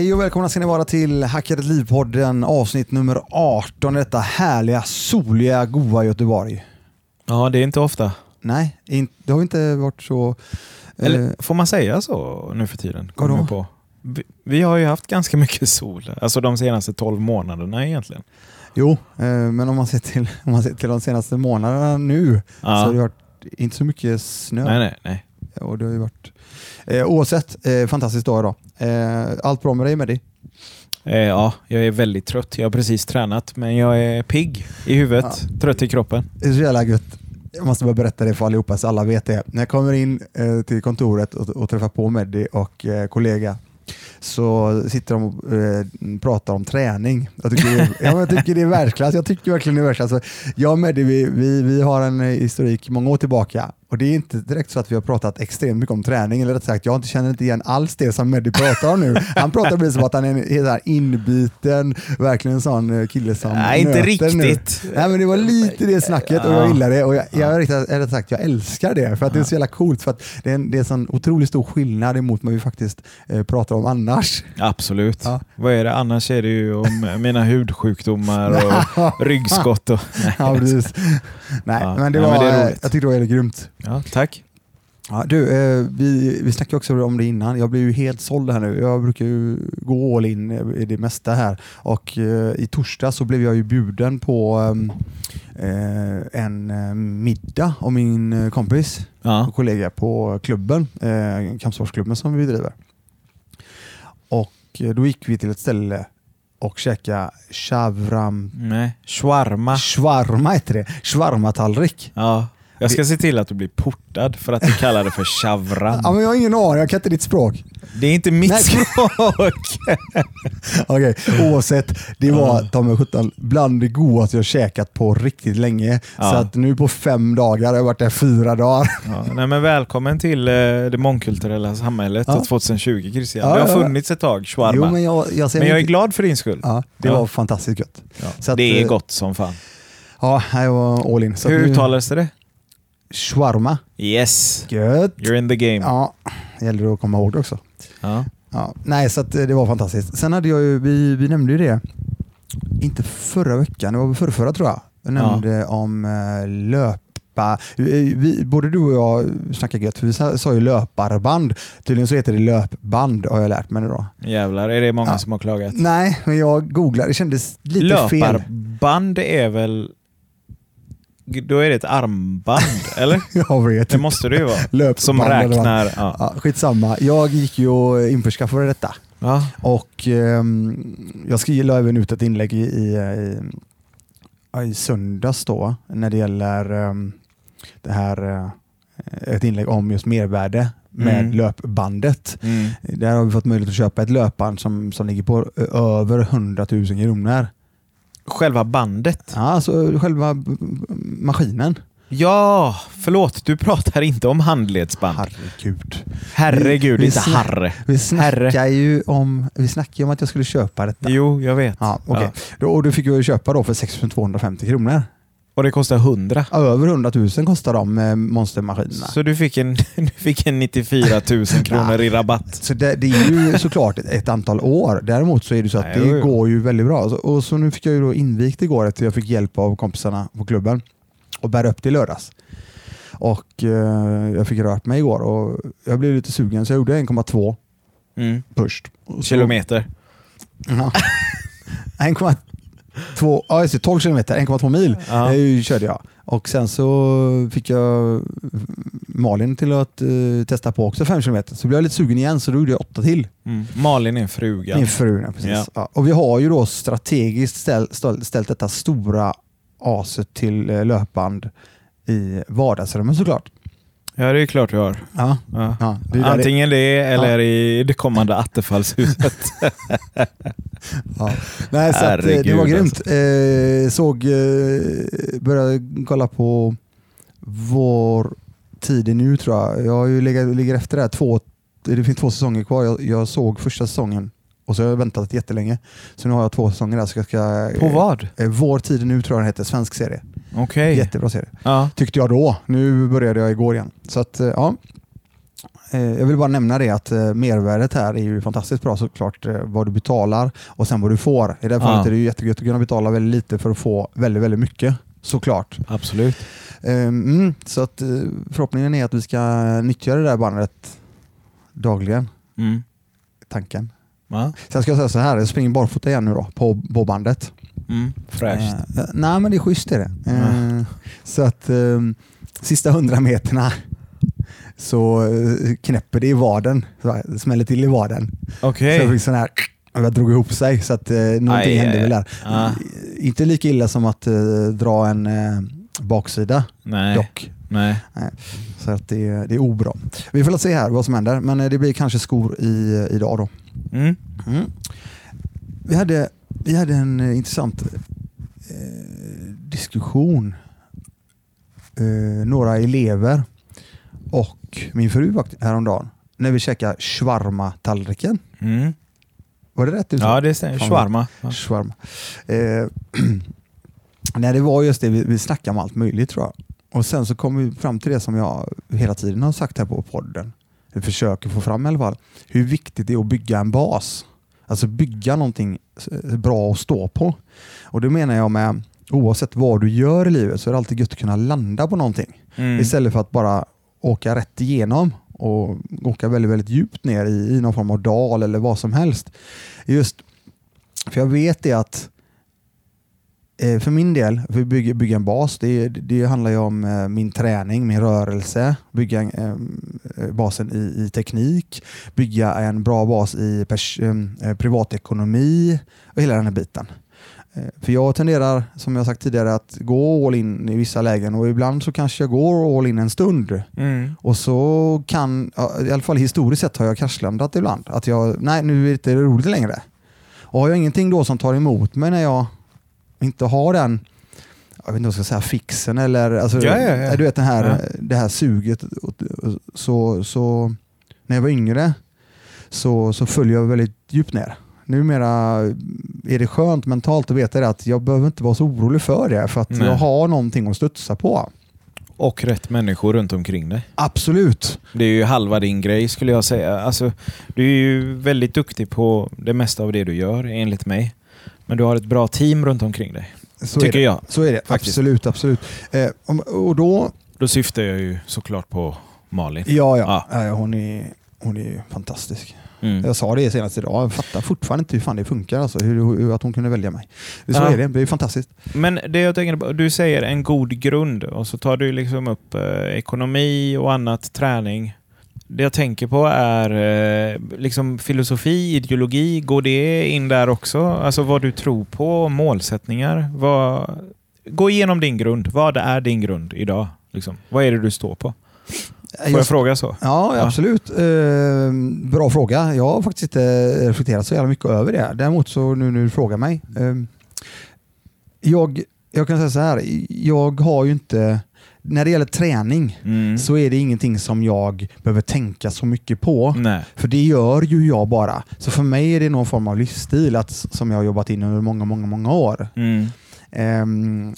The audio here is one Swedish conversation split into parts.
Hej och välkomna ska ni vara till Hacka ditt liv-podden avsnitt nummer 18 i detta härliga, soliga, goa Göteborg. Ja, det är inte ofta. Nej, det har inte varit så... eh, Eller får man säga så nu för tiden? Kommer Vadå? på. Vi, vi har ju haft ganska mycket sol, alltså de senaste 12 månaderna egentligen. jo, eh, men om man ser till, om man ser till de senaste månaderna nu så har Ja. det varit inte så mycket snö. Nej, nej, nej. Och det har ju varit, eh, oavsett, eh, fantastisk dag idag. Eh, allt bra med dig Mehdi? Eh, ja, jag är väldigt trött. Jag har precis tränat, men jag är pigg i huvudet, trött i kroppen. Det är så jävla gött. Jag måste bara berätta det för allihopa så alla vet det. När jag kommer in eh, till kontoret och, och träffar på Meddi och kollega så sitter de och eh, pratar om träning. Jag tycker, det är, ja, jag tycker det är världsklass. Jag tycker verkligen det är världsklass. Alltså, jag och Meddi vi, vi, vi har en historik många år tillbaka och det är inte direkt så att vi har pratat extremt mycket om träning. Eller rätt sagt, jag känner inte igen alls det som Meddi pratar om nu. Han pratar precis som att han är så inbiten, verkligen en sån eh, kille som Nej, inte nöter nu. riktigt. Nej, men det var lite det snacket och jag gillar det och jag, jag, riktigt, eller sagt, jag älskar det för att det är så jävla coolt för att det är en, det är en sån otroligt stor skillnad emot vad vi faktiskt eh, pratar om annars. Absolut. Ja. Vad är det? Annars är det ju om mina hudsjukdomar och ryggskott. Och, nej. Ja, precis. Nej, Ja, men det nej, var, men det eh, jag tyckte det var grymt. Ja, tack. Ja, du, eh, vi, vi snackade också om det innan. Jag blev ju helt såld här nu. Jag brukar ju gå all in i det mesta här. Och eh, i torsdag så blev jag ju bjuden på ehm, eh, en eh, middag av min eh, kompis Ja. och kollega på klubben, eh, kampsportsklubben som vi driver. Och eh, då gick vi till ett ställe och käkade shavram... Nej. Shawarma. Shawarma heter det. Shawarma-tallrik. Ja. Jag ska se till att du blir portad för att du kallar det för shavram. Ja, men jag har ingen aning, jag kan inte ditt språk. Det är inte mitt Nej. språk. Okej, oavsett. Det var ta mig sjutton bland det godaste jag käkat på riktigt länge. Ja. Så att nu på fem dagar, jag har varit där fyra dagar. Ja, nej, men välkommen till eh, det mångkulturella samhället Ja. 2020 Christian. Ja, det har funnits ett tag, shawarma. Jo, men, men jag, jag, ser jag är glad för din skull. Ja, det var fantastiskt gött. Att, det är eh, gott som fan. Ja, jag var all in. Så Hur uttalades det? Shawarma. Yes, Gött. you're in the game. Ja, det gäller att komma ihåg det också. Ja. Ja, nej, så eh, det var fantastiskt. Sen hade jag ju, vi, vi nämnde ju det, inte förra veckan, det var förra, förra tror jag. Jag Ja. nämnde om eh, löpa, vi, vi, både du och jag snackade gött, för vi sa, ju löparband. Tydligen så heter det löpband har jag lärt mig då. Jävlar, är det många Ja. som har klagat? Nej, men jag googlade, det kändes lite fel. Löparband är väl... Då är det ett armband, eller? Jag vet Det måste det ju vara. Löpband Som räknar... Ja. Ja, skitsamma. Jag gick ju och införskaffade detta. Ja. Och ehm, jag skrev la även ut ett inlägg i, i, i, i söndags då när det gäller ehm, det här eh, ett inlägg om just mervärde med Mm. löpbandet. Mm. Där har vi fått möjlighet att köpa ett löpband som, som ligger på över 100 000 kronor. Själva bandet? Ja, alltså själva maskinen. Ja, förlåt. Du pratar inte om handledsband. Herregud. Herregud, Vi- vi inte snack- harre. Vi Herre. snackar ju om, vi snackar om att jag skulle köpa detta. Jo, jag vet. Ja, okej. Då, och du fick ju köpa då för 6250 kronor. Och det kostar 100. Över 100 000 kostar de eh, monstermaskinerna. Så du fick en, du fick en 94 000 kronor i rabatt. Så det, det är ju såklart ett, ett antal år. Däremot så är det så att Nej, det jo, jo. går ju väldigt bra. Så, och så nu fick jag ju då invigt igår efter jag fick hjälp av kompisarna på klubben och bära upp det i lördags. Och eh, jag fick rört mig igår och jag blev lite sugen så jag gjorde 1,2 Mm. först. Så- Kilometer. Ja. 1,2, ja just det, 12 kilometer, 1,2 mil Ja. eh, körde jag. Och sen så fick jag Malin till att eh, testa på också 5 kilometer. Så blev jag lite sugen igen så då gjorde jag 8 till. Mm. Malin är en fruga. Min fru, ja, precis. Ja. Ja. Och vi har ju då strategiskt ställ, ställ, ställt detta stora aset till eh, löpband i vardagsrummet såklart. Ja, det är klart du har. Ja. Ja. Ja, det Antingen det eller i det kommande Attefallshuset. Ja. Nej, så att, eh, det var grymt. Eh, såg, eh, började kolla på vår tid är nu tror jag. Jag har ju legat, ligger efter det här. Två, det finns två säsonger kvar. Jag, jag såg första säsongen och så har jag väntat jättelänge. Så nu har jag två säsonger där. Så jag ska, På vad? Eh, vår tid är nu tror jag den heter. Svensk serie. Okej. Jättebra serie. Ja. Tyckte jag då. Nu började jag igår igen. Så att, eh, ja. Eh, jag vill bara nämna det att eh, mervärdet här är ju fantastiskt bra såklart. Vad du betalar och sen vad du får. I det här fallet Ja. är det ju jättegött att kunna betala väldigt lite för att få väldigt, väldigt mycket. Såklart. Absolut. Eh, Mm, så att förhoppningen är att vi ska nyttja det där bandet dagligen. Mm. Tanken. Ja. Sen ska jag säga så här, jag springer barfota igen nu då på, på bandet. Mm. Fräscht. Eh, nej men det är schysst är det. Eh, Så att eh, sista hundra meterna så eh, knäpper det i vaden. Så smäller till i vaden. Okej. Så jag fick sån här, jag drog ihop sig så att eh, någonting Aj, hände aj, väl där. Ja. Inte lika illa som att eh, dra en eh, baksida Nej. dock. Nej. Så att det, är- det är obra. Vi får se här vad som händer, men eh, det blir kanske skor i, idag då. Mm. Mm. Vi, hade, vi hade en eh, intressant eh, diskussion. Eh, några elever och min fru vakt- häromdagen när vi käkade shawarma-tallriken. Mm. Var det rätt? Ja, det stämmer. Shawarma. Ja. Shawarma. Eh, nej, det var just det, vi, vi snackade om allt möjligt tror jag. Och sen så kom vi fram till det som jag hela tiden har sagt här på podden. Vi försöker få fram i alla fall. Hur viktigt det är att bygga en bas. Alltså bygga någonting eh, bra att stå på. Och det menar jag med oavsett vad du gör i livet så är det alltid gött att kunna landa på någonting. Mm. Istället för att bara åka rätt igenom och åka väldigt, väldigt djupt ner i, i någon form av dal eller vad som helst. Just för jag vet det att för min del, för att bygga, bygga en bas, det, det handlar ju om eh, min träning, min rörelse, bygga en, eh, basen i, i teknik, bygga en bra bas i pers, eh, privatekonomi och hela den här biten. Eh, För jag tenderar, som jag sagt tidigare, att gå all in i vissa lägen och ibland så kanske jag går all in en stund. Mm. Och så kan, i alla fall historiskt sett har jag kraschlandat ibland. Att jag, nej nu är det inte roligt längre. Och har jag ingenting då som tar emot mig när jag inte har den, jag vet inte vad jag ska säga, fixen eller alltså, Ja, ja, ja. du vet den här, det här suget. Så, så när jag var yngre så, så föll jag väldigt djupt ner. Numera är det skönt mentalt att veta att jag behöver inte vara så orolig för det för att Nej. jag har någonting att studsa på. Och rätt människor runt omkring dig. Absolut. Det är ju halva din grej skulle jag säga. Alltså, du är ju väldigt duktig på det mesta av det du gör enligt mig. Men du har ett bra team runt omkring dig. Så tycker jag. Så är det, Faktiskt. absolut. absolut. Eh, och då, Då syftar jag ju såklart på Malin. ja, ja. Ja. Eh, hon, är, hon är fantastisk. Mm. Jag sa det senast idag, jag fattar fortfarande inte hur fan det funkar, alltså, hur, hur att hon kunde välja mig. Så Ja. är det, det är fantastiskt. Men det jag tänker på, du säger en god grund och så tar du liksom upp eh, ekonomi och annat, träning. Det jag tänker på är eh, liksom filosofi, ideologi, går det in där också? Alltså vad du tror på, målsättningar. Vad, gå igenom din grund. Vad är din grund idag? Liksom? Vad är det du står på? Får jag fråga så? Ja, Ja. absolut. Eh, bra fråga. Jag har faktiskt inte reflekterat så jävla mycket över det. Däremot så nu när du frågar mig. Eh, jag, jag kan säga så här, jag har ju inte, när det gäller träning Mm. så är det ingenting som jag behöver tänka så mycket på. Nej. För det gör ju jag bara. Så för mig är det någon form av livsstil att, som jag har jobbat in under många, många, många år. Mm. Ehm,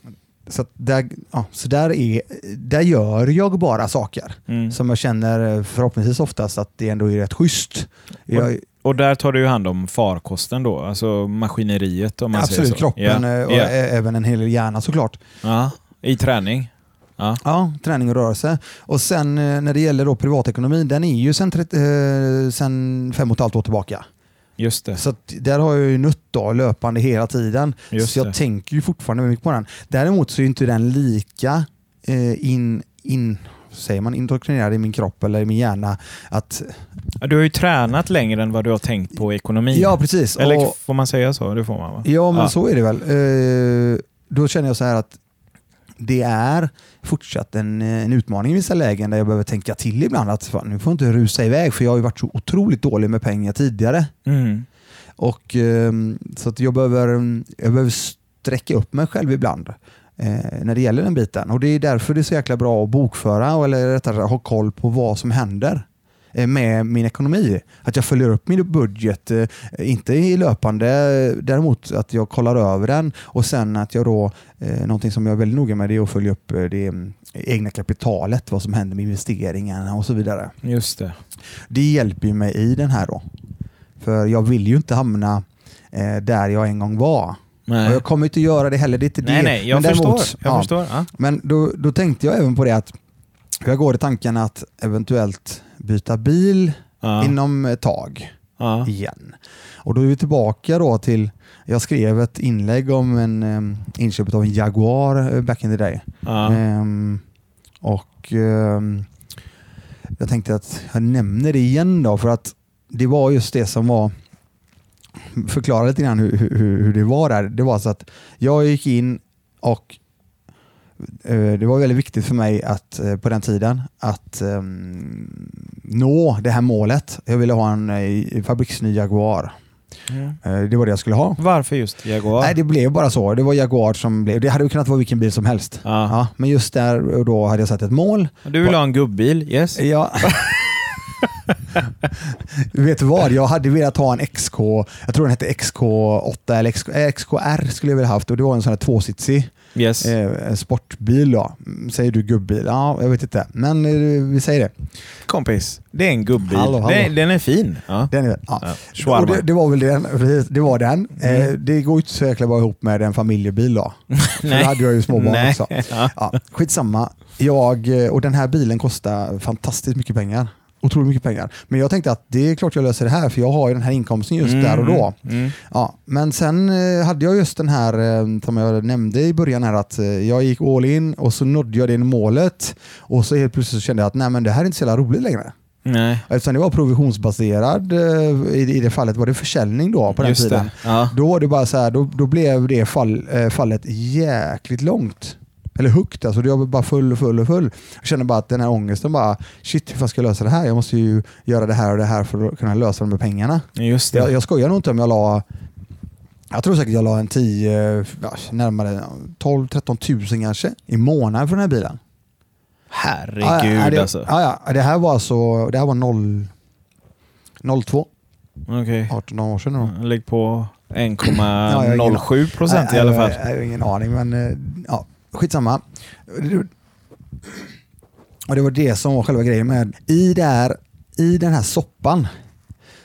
så där, ja, så där, är, där gör jag bara saker Mm. som jag känner eh, förhoppningsvis oftast att det ändå är rätt schysst. Jag, Och där tar du hand om farkosten då, alltså maskineriet om man säger absolut, så. kroppen eh, och ä- även en hel del hjärna såklart. Ja. I träning. Ja. Ja, träning och rörelse. Och sen eh, när det gäller då privatekonomin, den är ju sen, 30, eh, sen fem och ett halvt år tillbaka. Just det. Så där har jag ju nött då, löpande hela tiden. Just så jag det. tänker ju fortfarande mycket på den. Däremot så är inte den lika eh, in, in, säger man, indoktrinerad i min kropp eller i min hjärna. Att, Du har ju tränat längre än vad du har tänkt på ekonomi. ja, precis. Eller Och- får man säga så? Det får man va? Ja, men Ja. så är det väl. Eh, då känner jag så här att det är fortsatt en, eh, en utmaning i vissa lägen där jag behöver tänka till ibland. Att fan, nu får jag inte rusa iväg för jag har varit så otroligt dålig med pengar tidigare. Mm. Och, ehm, så att jag behöver, jag behöver sträcka upp mig själv ibland eh, när det gäller den biten. Och Det är därför det är så jäkla bra att bokföra eller rättare ha koll på vad som händer med min ekonomi. Att jag följer upp min budget, eh, inte i löpande, däremot att jag kollar över den och sen att jag då, eh, någonting som jag är väldigt noga med det är att följa upp eh, det mm, egna kapitalet, vad som händer med investeringarna och så vidare. Just det. Det hjälper ju mig i den här då. För jag vill ju inte hamna eh, där jag en gång var. Nej. Jag kommer inte göra det heller. Det är inte nej, det. nej, jag Men förstår. däremot, jag ja, förstår. Ja. Men då, då tänkte jag även på det att jag går i tanken att eventuellt byta bil Ja. inom ett tag Ja. igen. Och då är vi tillbaka då till, jag skrev ett inlägg om en um, inköpet av en Jaguar eh, back in the day. Ja. Ehm, och ehm, jag tänkte att jag nämner det igen då för att det var just det som var förklara lite grann hur, hur, hur det var där. Det var så att jag gick in och det var väldigt viktigt för mig att eh, på den tiden att ehm, nå det här målet. Jag ville ha en eh, fabriksny Jaguar. Ja. Eh, det var det jag skulle ha. Varför just Jaguar? Nej, det blev bara så. Det var Jaguar som blev. Det hade ju kunnat vara vilken bil som helst. Ja. Ja, men just där och då hade jag satt ett mål. Du vill ha en gubbil? Yes. Ja. Vet du vad? Jag hade velat ha en XK, jag tror den hette XK8 eller XK, eh, XKR skulle jag vilja haft och det var en sån här tvåsitsig Yes. eh, en sportbil. Då. Mm, Säger du gubbil? Ja, jag vet inte. Men eh, vi säger det. Kompis, det är en gubbil. Hallå, hallå. Den, den är fin. Ja. Den är, ja. Ja, och det, det var väl den. Det var den. Mm. Eh, det går ju inte så jäkla bra ihop med en familjebil då. För då hade jag ju småbarn också. Ja. Ja, skitsamma. Jag, eh, och den här bilen kostar fantastiskt mycket pengar. Otroligt mycket pengar. Men jag tänkte att det är klart jag löser det här för jag har ju den här inkomsten just där och då. Mm. Ja, men sen eh, hade jag just den här eh, som jag nämnde i början här att eh, jag gick all in och så nådde jag det målet och så helt plötsligt så kände jag att nej men det här är inte så jävla roligt längre. Nej. Eftersom det var provisionsbaserad, i, det fallet var det försäljning då på den Just tiden. Ja. Då var det bara så här, då, då blev det fall, fallet jäkligt långt. Eller högt, alltså jag var bara full och full och full. Jag kände bara att den här ångesten bara, shit hur fan ska jag lösa det här? Jag måste ju göra det här och det här för att kunna lösa de här pengarna. Just det. Jag, jag skojar nog inte om jag la jag tror säkert jag la en 10, ja, närmare 12-13 tusen kanske i månaden för den här bilen. Herregud ja, ja, det, alltså. Ja, ja, det här var alltså, det här var 0, 02, Okej. 18 år sedan. då. Lägg på Ja, jag har ingen 1,07 procent i alla jag- fall. Jag, jag har ingen aning, men eh, ja, skitsamma. Och det var det som var själva grejen med i, det här, i den här soppan.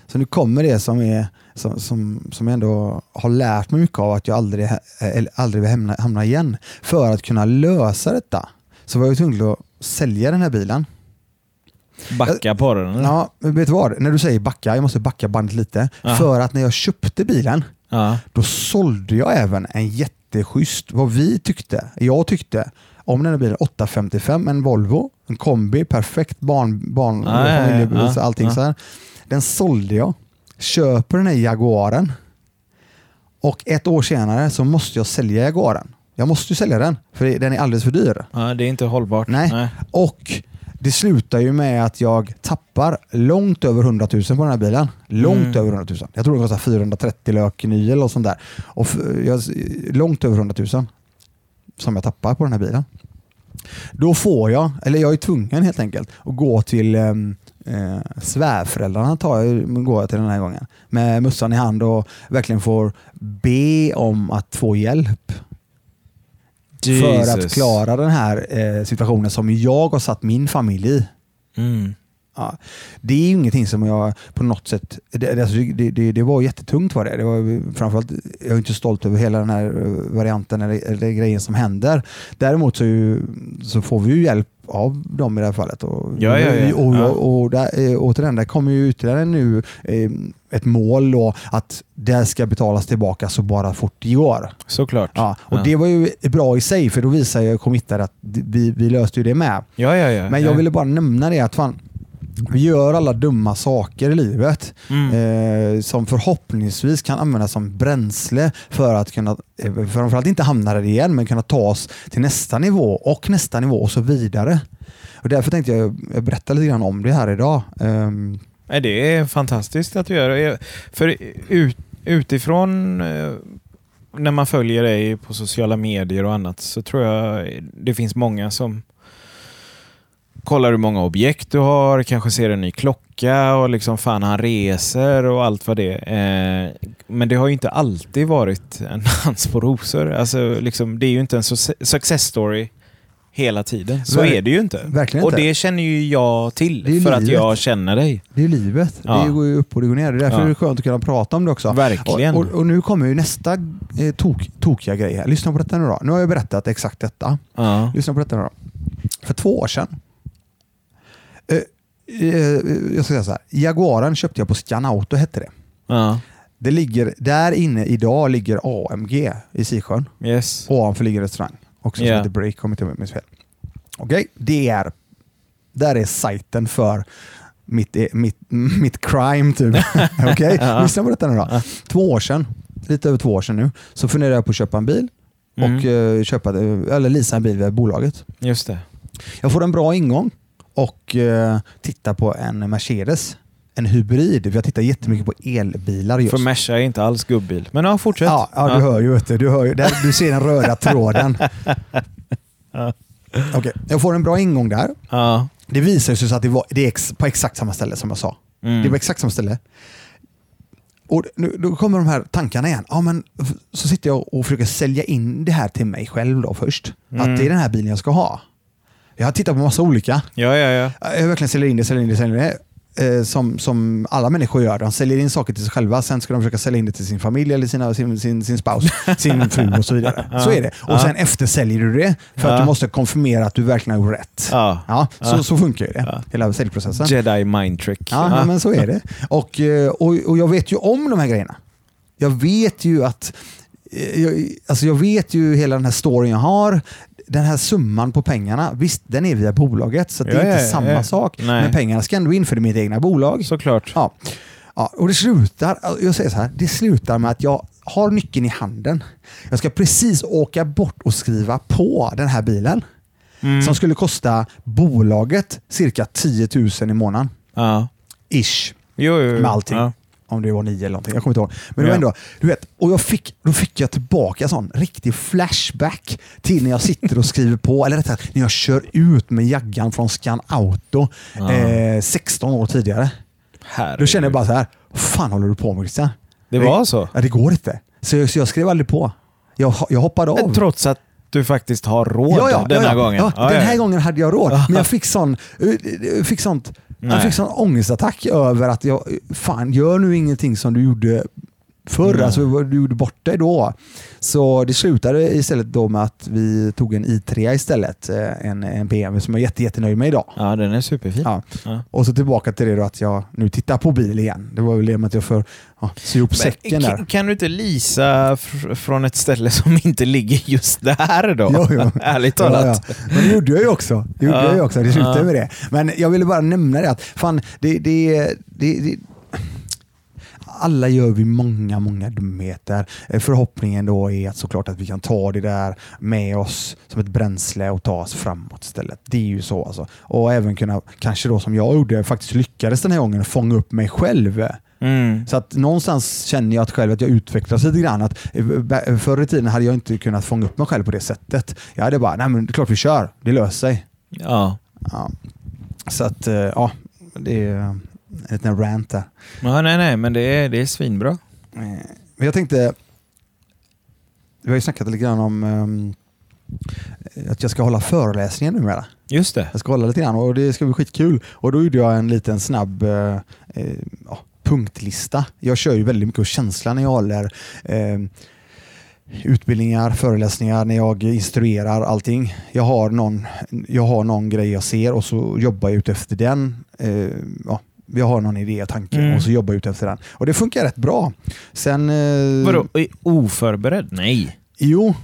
Så nu kommer det som, är, som, som, som jag ändå har lärt mig mycket av att jag aldrig, eh, eller aldrig vill hamna, hamna igen. För att kunna lösa detta så var jag tvungen att sälja den här bilen. Backa på den eller? Ja, men vet du vad? När du säger backa, jag måste backa bandet lite. Ja. För att när jag köpte bilen Ja. då sålde jag även en jätteschysst, vad vi tyckte, jag tyckte, om den här bilen 855, en Volvo, en kombi, perfekt barn, barn ja, familjebil, ja, så allting ja. så här. Den sålde jag, köper den här Jaguaren och ett år senare så måste jag sälja Jaguaren. Jag måste ju sälja den, för den är alldeles för dyr. ja, det är inte hållbart. Nej. Och det slutar ju med att jag tappar långt över 100 000 på den här bilen. Långt Mm. över 100 000. Jag tror det kostar 430 lök ny eller sånt där. Och jag, långt över 100 000 som jag tappar på den här bilen. Då får jag, eller jag är tvungen helt enkelt, att gå till um, eh, svärföräldrarna tar jag, går jag till den här gången. Med mössan i hand och verkligen får be om att få hjälp för att klara den här eh, situationen som jag har satt min familj i. Mm. Ja. Det är ju ingenting som jag på något sätt... Det, alltså, det, det, det var jättetungt var det. det var, framförallt, jag är inte stolt över hela den här eh, varianten eller, eller grejen som händer. Däremot så, ju, så får vi ju hjälp av dem i det här fallet. Och, Ja, ja, ja. och, och, och där, eh, återigen, där kommer ju ytterligare nu eh, ett mål då att det ska betalas tillbaka så bara fort det går. Såklart. Ja, och. Det var ju bra i sig för då visar jag committade att vi, vi löste ju det med. Ja, ja, ja. Men ja. jag ville bara nämna det att fan, vi gör alla dumma saker i livet Mm. eh, som förhoppningsvis kan användas som bränsle för att kunna, eh, framförallt inte hamna där igen, men kunna ta oss till nästa nivå och nästa nivå och så vidare. Och därför tänkte jag, jag berätta lite grann om det här idag. Nej, det är fantastiskt att du gör det. För ut, utifrån eh, när man följer dig på sociala medier och annat så tror jag det finns många som kollar hur många objekt du har, kanske ser en ny klocka och liksom fan han reser och allt vad det är. Eh, men det har ju inte alltid varit en dans på rosor. Alltså, liksom, det är ju inte en su- success story hela tiden. Så Ver- är det ju inte. Verkligen Och inte. det känner ju jag är till för att livet. jag känner dig. Det är livet. Ja. Det går ju upp och det går ner. Det är därför Ja. är det skönt att kunna prata om det också. Verkligen. Och, och, och nu kommer ju nästa eh, tok, tokiga grej här. Lyssna på detta nu då. Nu har jag berättat exakt detta. Ja. Lyssna på detta nu då. För två år sedan. Eh, jag ska säga så här. Jaguaren köpte jag på Scanauto hette det. Ja. Det ligger, där inne idag ligger AMG i Sisjön. Yes. Ovanför ligger restaurang. Också som Ja. heter Break om inte jag minns fel. Okej, det är, där är sajten för mitt, eh, mitt, mitt crime typ. Okej, Ja. lyssna på detta nu då. Två år sedan, lite över två år sedan nu, så funderade jag på att köpa en bil och Mm. eh, köpa, eller leasa en bil via bolaget. Just det. Jag får en bra ingång och uh, tittar på en Mercedes. En hybrid. Jag tittar jättemycket på elbilar just. För Merca är inte alls gubbil. Men ja, fortsätt. Ja, ja, du hör ju. Vet du, du, hör ju där, du ser den röda tråden. Ja. Okej, jag får en bra ingång där. Ja. Det visar sig så att det, var, det är ex, på exakt samma ställe som jag sa. Mm. Det var exakt samma ställe. Och nu, då kommer de här tankarna igen. Ja, men, så sitter jag och försöker sälja in det här till mig själv då först. Mm. Att det är den här bilen jag ska ha. Jag har tittat på massa olika. Ja, ja, ja. Jag verkligen säljer in det, säljer in det, säljer in det. Eh, som, som alla människor gör. De säljer in saker till sig själva, sen ska de försöka sälja in det till sin familj, eller sina, sin, sin, sin spouse, sin fru och så vidare. Så är det. Och sen eftersäljer du det för att du måste konfirmera att du verkligen har gjort rätt. Ja. Så, så funkar ju det. Hela säljprocessen. Jedi mind trick. Ja, men så är det. Och, eh, och, och jag vet ju om de här grejerna. Jag vet ju att eh, jag, alltså jag vet ju hela den här storyn jag har. Den här summan på pengarna, visst den är via bolaget så det Ja, är inte ja, samma ja. sak. Nej. Men pengarna ska ändå in för det är mitt egna bolag. Såklart. Ja. Ja, och det slutar, jag säger så här, det slutar med att jag har nyckeln i handen. Jag ska precis åka bort och skriva på den här bilen. Mm. Som skulle kosta bolaget cirka 10 000 i månaden. Ja. Ish. Jo, jo, jo. Med allting. Ja. Om det var nio eller någonting. Jag kommer inte ihåg. Men det var ändå, du vet, och jag fick, då fick jag tillbaka en sån riktig flashback till när jag sitter och skriver på, eller rättare när jag kör ut med jaggan från Scan Auto Ja. eh, 16 år tidigare. Herregud. Då känner jag bara så här, vad fan håller du på med Christian? Det var så? Ja, det går inte. Så jag, så jag skrev aldrig på. Jag, jag hoppade av. Trots att du faktiskt har råd Ja, ja, denna ja, ja. gången. Ja, Ja, den ja. här gången hade jag råd, men jag fick sån, eh, fick sånt, jag Nej. fick sån ångestattack över att jag, fan gör nu ingenting som du gjorde förr, Nej. alltså du gjorde bort dig då. Så det slutade istället då med att vi tog en i3 istället, eh, en, en BMW som jag är jätte, jättenöjd med idag. Ja, den är superfin. Ja. Ja. Och så tillbaka till det då att jag nu tittar på bil igen. Det var väl det med att jag får ja, sy ihop säcken där. kan, du inte lisa fr- från ett ställe som inte ligger just där då? Jo, jo. Ärligt Ja, talat. ja. Men det gjorde jag ju också. Det gjorde Ja. jag också. Det slutade Ja. med det. Men jag ville bara nämna det att fan, det, det, det, det alla gör vi många, många dumheter. Eh, Förhoppningen då är att såklart att vi kan ta det där med oss som ett bränsle och ta oss framåt istället. Det är ju så alltså. Och även kunna, kanske då som jag gjorde, faktiskt lyckades den här gången fånga upp mig själv. Mm. Så att någonstans känner jag att själv att jag utvecklas lite grann. Att eh, b- förr i tiden hade jag inte kunnat fånga upp mig själv på det sättet. Jag hade bara, nej men det är klart vi kör, det löser sig. Ja. Ja. Så att, eh, ja, det är liten rant där. ja. Nej, nej, men det är, det är svinbra. Eh, Men jag tänkte, vi har ju snackat lite grann om ehm, att jag ska hålla föreläsningar numera. Just det. Jag ska hålla lite grann och det ska bli skitkul. Och då gjorde jag en liten snabb eh, eh, ja, punktlista. Jag kör ju väldigt mycket på känsla när jag håller eh, utbildningar, föreläsningar, när jag instruerar allting. Jag har någon, jag har någon grej jag ser och så jobbar jag ut efter den. Eh, ja, jag har någon idé och tanke Mm. och så jobbar jag ut efter den. Och det funkar rätt bra. Sen... Eh, Vadå? Oförberedd? Nej. Jo,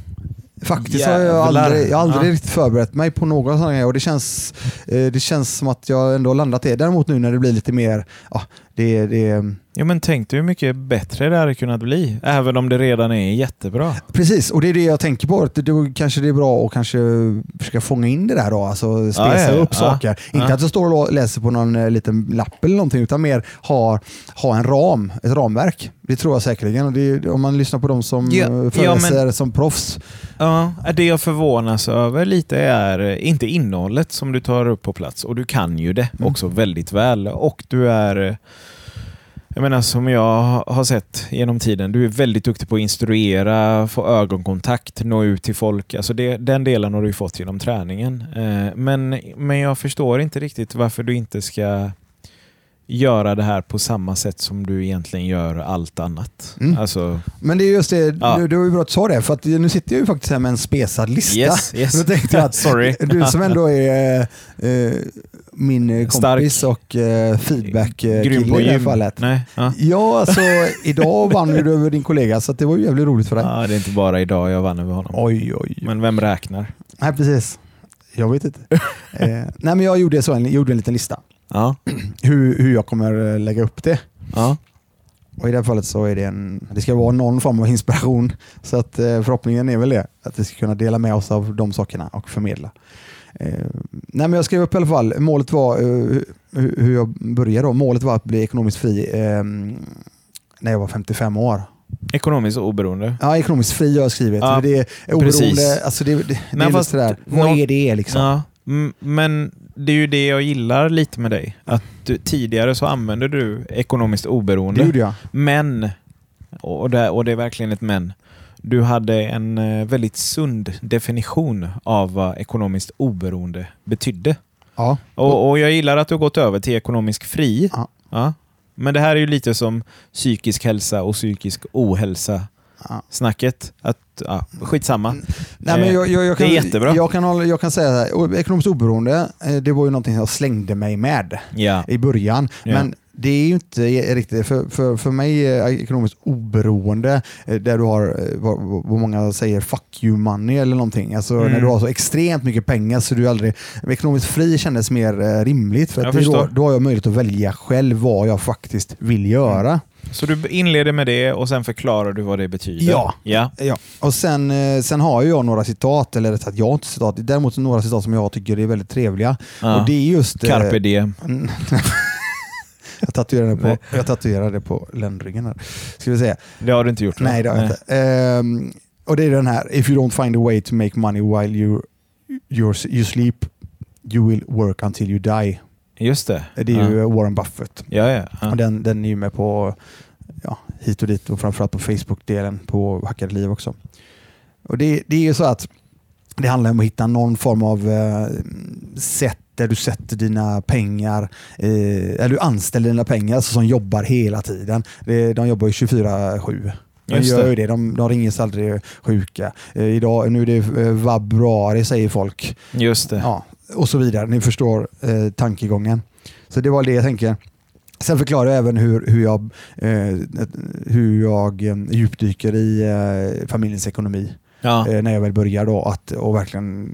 faktiskt har jag Jävlar. aldrig, jag har aldrig Ja. riktigt förberett mig på någon sån här och det känns, eh, det känns som att jag ändå har landat det. Däremot nu när det blir lite mer, ja, det, det, Ja, men tänk dig hur mycket bättre det hade kunnat bli, även om det redan är jättebra. Precis, och det är det jag tänker på. Att då kanske det är bra att kanske försöka fånga in det där då, alltså spesa Ja, ja, upp Ja, saker. Inte att du står och läser på någon eh, liten lapp eller någonting, utan mer ha, ha en ram, ett ramverk. Det tror jag säkerligen. Och det om man lyssnar på de som Ja, ja, föreläser som proffs. Ja, det jag förvånas över lite är eh, inte innehållet som du tar upp på plats. Och du kan ju det Mm. också väldigt väl. Och du är, eh, jag menar som jag har sett genom tiden, du är väldigt duktig på att instruera, få ögonkontakt, nå ut till folk. Alltså det, den delen har du ju fått genom träningen. Eh, Men, men jag förstår inte riktigt varför du inte ska göra det här på samma sätt som du egentligen gör allt annat. Mm. Alltså, Men det är just det, Ja. det, det var ju bra att du sa det, för att nu sitter jag ju faktiskt här med en spesad lista. yes, yes. Då tänkte jag att Sorry. du som ändå är eh, min eh, Stark. kompis och eh, feedback-kille på i det här fallet. Nej, ja. Ja, alltså idag vann du över din kollega så det var ju jävligt roligt för dig. Ja, det är inte bara idag jag vann över honom. Oj, oj. Men vem räknar? Nej, precis. Jag vet inte. eh, nej, men jag gjorde, så en, gjorde en liten lista. Ja. Hur, hur jag kommer eh, lägga upp det. ja. Och I det här fallet så är det en, det ska vara någon form av inspiration. Så att eh, förhoppningen är väl det. Att vi ska kunna dela med oss av de sakerna och förmedla. Eh, nej men jag skrev upp i alla fall, målet var eh, hur, jag började då. Målet var att bli ekonomiskt fri eh, när jag var 55 år. Ekonomiskt oberoende. Ja, ekonomiskt fri har jag skrivit. Ja, det är precis. oberoende, alltså det, det, det Men är fast sådär, vad är det liksom? Ja. Mm, Men det är ju det jag gillar lite med dig. Att du, tidigare så använde du ekonomiskt Det oberoende. gjorde jag. Men, och det, och det är verkligen ett men, du hade en eh, väldigt sund definition av vad ekonomiskt oberoende betydde. Ja. Och, och jag gillar att du har gått över till ekonomisk fri. Ja. Ja. Men det här är ju lite som psykisk hälsa och psykisk ohälsa. Snacket. Att, ja, skitsamma. Nej, men jag, jag, jag det kan, är jättebra. Jag kan, hålla- jag kan säga så här, ekonomiskt oberoende, eh, det var ju någonting jag slängde mig med Ja. i början. Ja. Men det är ju inte riktigt, för, för, för mig är ekonomiskt oberoende, eh, där du har, eh, vad, vad många säger, fuck you money eller någonting. Alltså Mm. när du har så extremt mycket pengar så du aldrig, ekonomiskt fri kändes mer eh, rimligt. För Jag att det då, då har jag möjlighet att välja själv vad jag faktiskt vill göra. Så du inleder med det och sen förklarar du vad det betyder? Ja. ja. Ja. Och sen, eh, sen har jag några citat, eller rätt sagt jag har inte citat, däremot några citat som jag tycker är väldigt trevliga. Ja. Och det är just... eh, Carpe diem. Jag, tatuerade Nej. på, jag tatuerade på ländryggen här. Ska vi se. Det har du inte gjort? Nej, det har jag inte. Ehm, och det är den här. If you don't find a way to make money while you, you sleep, you will work until you die. Just det. Det är ja. ju Warren Buffett. Ja, ja. ja. Och den, den är ju med på ja, hit och dit och framförallt på Facebook-delen på Hackade Liv också. Och det, det är ju så att det handlar om att hitta någon form av eh, sätt där du sätter dina pengar, eh, eller du anställer dina pengar alltså, som jobbar hela tiden. De jobbar ju 24-7. De Just gör ju det, de, de ringer sig aldrig sjuka. Eh, idag, nu är det eh, vabruari säger folk. Just det. Ja, och så vidare. Ni förstår eh, tankegången. Så det var det jag tänker. Sen förklarar jag även hur, hur jag, eh, hur jag eh, djupdyker i eh, familjens ekonomi Ja. eh, när jag väl börjar då att, och verkligen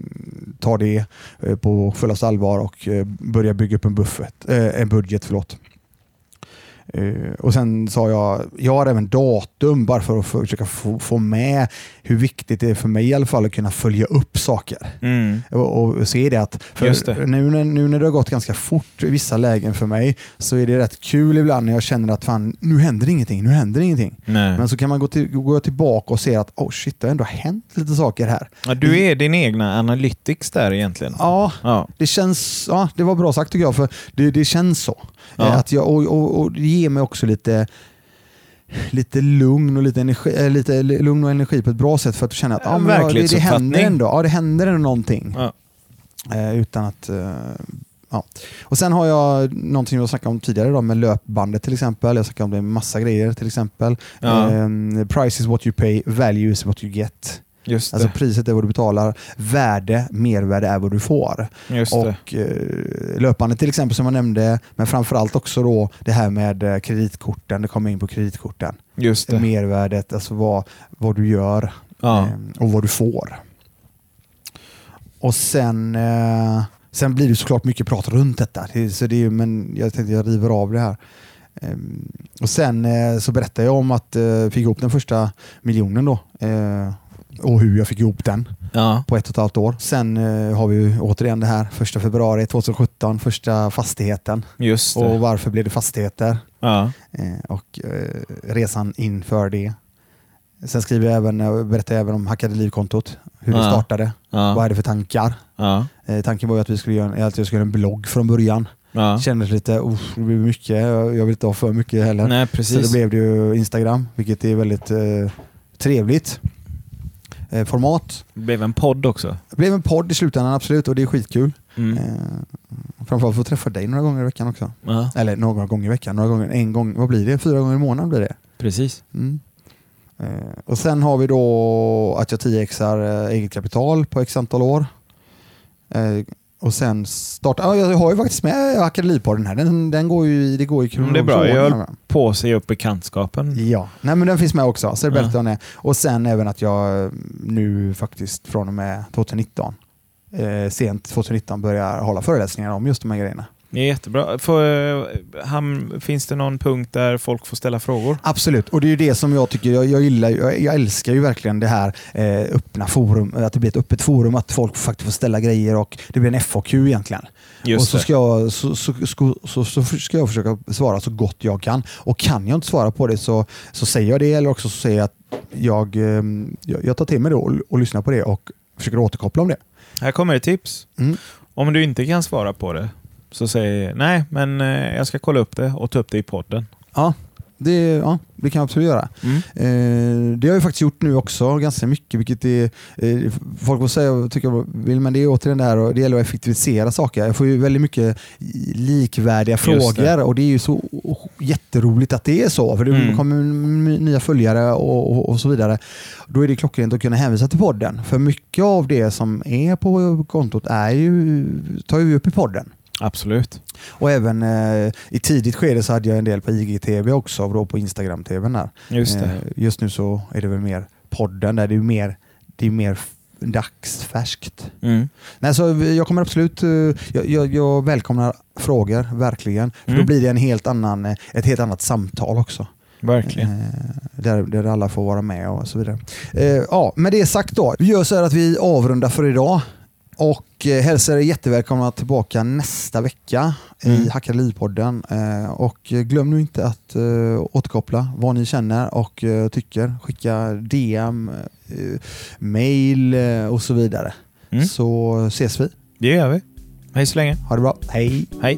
ta det eh, på fullaste allvar och eh, börja bygga upp en, buffert, en budget. Förlåt. Eh, och sen sa jag, jag har även datum bara för att försöka få, få med hur viktigt det är för mig i alla fall att kunna följa upp saker. Mm. Och, och se det att det. Nu, när, nu när det har gått ganska fort i vissa lägen för mig så är det rätt kul ibland när jag känner att fan, nu händer ingenting, nu händer ingenting. Nej. Men så kan man gå, till, gå tillbaka och se att oh shit, det har ändå hänt lite saker här. Ja, du är din egna analytics där egentligen. Ja, Ja. det känns, ja, det var bra sagt tycker jag, för det, det känns så. Ja. Att jag, och, och, och det ger mig också lite lite lugn och lite, energi, eh, lite lugn och energi på ett bra sätt för att känna att Ja, men, ja, det, det händer ändå. Ja, det händer ändå någonting. Ja. Eh, utan att... Eh, ja. Och Sen har jag någonting jag snackade om tidigare då, med löpbandet till exempel. Jag snackade om det med massa grejer till exempel. Ja. Eh, price is what you pay, value is what you get. Just Alltså priset är vad du betalar, värde, mervärde är vad du får. Just. Och eh, löpbandet till exempel som jag nämnde, men framförallt också då det här med eh, kreditkorten, det kommer in på kreditkorten. Just det. Mervärdet, alltså vad, vad du gör Ja. eh, och vad du får. Och sen, eh, sen blir det såklart mycket prat runt detta. Det, så det är, men jag tänkte jag river av det här. Ehm, och sen så berättade jag om att jag fick ihop den första miljonen då. Eh, och hur jag fick ihop den Ja. på ett och ett halvt år. Sen eh, har vi ju återigen det här, första februari 2017, första fastigheten. Just det. Och varför blev det fastigheter? ja. Eh, och eh, resan inför det. Sen skriver jag även, jag berättar även om Hackade Liv-kontot, hur det Ja. startade. Vad Ja. är det för tankar? Eh, tanken var ju att, vi skulle göra, att jag skulle göra en blogg från början. Ja. Kändes lite, oh, det blir mycket, jag vill inte ha för mycket heller. Nej, Så precis. det blev det ju Instagram, vilket är väldigt eh, trevligt. Eh, format. Det blev en podd också. Det blev en podd i slutändan absolut och det är skitkul. Mm. Eh, framförallt få träffa dig några gånger i veckan också. Ja, Eller några gånger i veckan, några gånger, en gång, vad blir det? Fyra gånger i månaden blir det. precis. Mm. Eh, och sen har vi då att jag 10xar eh, eget kapital på x antal år. Eh, och sen starta, ja, jag har ju faktiskt med Akademipodden här. Den, den går ju, det går ju Mm, det är bra. Jag höll på att se upp bekantskapen. Ja, nej men den finns med också. Så det Ja. om det. Och sen även att jag nu faktiskt från och med 2019, eh, sent 2019 börjar hålla föreläsningar om just de här grejerna. Det är jättebra. Får, eh, han, finns det någon punkt där folk får ställa frågor? Absolut, och det är ju det som jag tycker, jag, jag gillar, jag, jag älskar ju verkligen det här eh, öppna forum, att det blir ett öppet forum, att folk faktiskt får ställa grejer och det blir en FAQ egentligen. Just och så ska, jag, så, så, så, så, så ska jag försöka svara så gott jag kan. Och kan jag inte svara på det så, så säger jag det, eller också så säger jag att jag, eh, jag, jag tar till mig det och, och lyssnar på det och försöker återkoppla om det. Här kommer ett tips. Mm. Om du inte kan svara på det, så säg nej, men eh, jag ska kolla upp det och ta upp det i podden. Ja, det, ja, det kan jag absolut göra. Mm. Eh, det har jag faktiskt gjort nu också ganska mycket, vilket är, eh, folk får säga vad de vill, men det är återigen det här och det gäller att effektivisera saker. Jag får ju väldigt mycket likvärdiga frågor och det är ju så jätteroligt att det är så, för det Mm. kommer nya följare och, och, och så vidare. Då är det klockrent att kunna hänvisa till podden, för mycket av det som är på kontot är ju, tar ju upp i podden. Absolut. Och även eh, i tidigt skede så hade jag en del på IGTV också, och då på Instagram-TVn där. Just. Eh, Just nu så är det väl mer podden där det är mer, det är mer dagsfärskt. Mm. Nej, så jag kommer absolut, eh, jag, jag, jag välkomnar frågor, verkligen. För Mm. då blir det en helt annan, eh, ett helt annat samtal också. Verkligen. Eh, Där, där alla får vara med och så vidare. Ja, med det sagt då. Vi gör så här att vi avrundar för idag. Och eh, hälsar er jättevälkomna tillbaka nästa vecka Mm. i Hacka Liv-podden. Eh, Och eh, glöm nu inte att återkoppla vad ni känner och tycker. Skicka DM, mail och så vidare. Mm. Så ses vi. Det gör vi. Hej så länge. Ha det bra. Hej! Hej.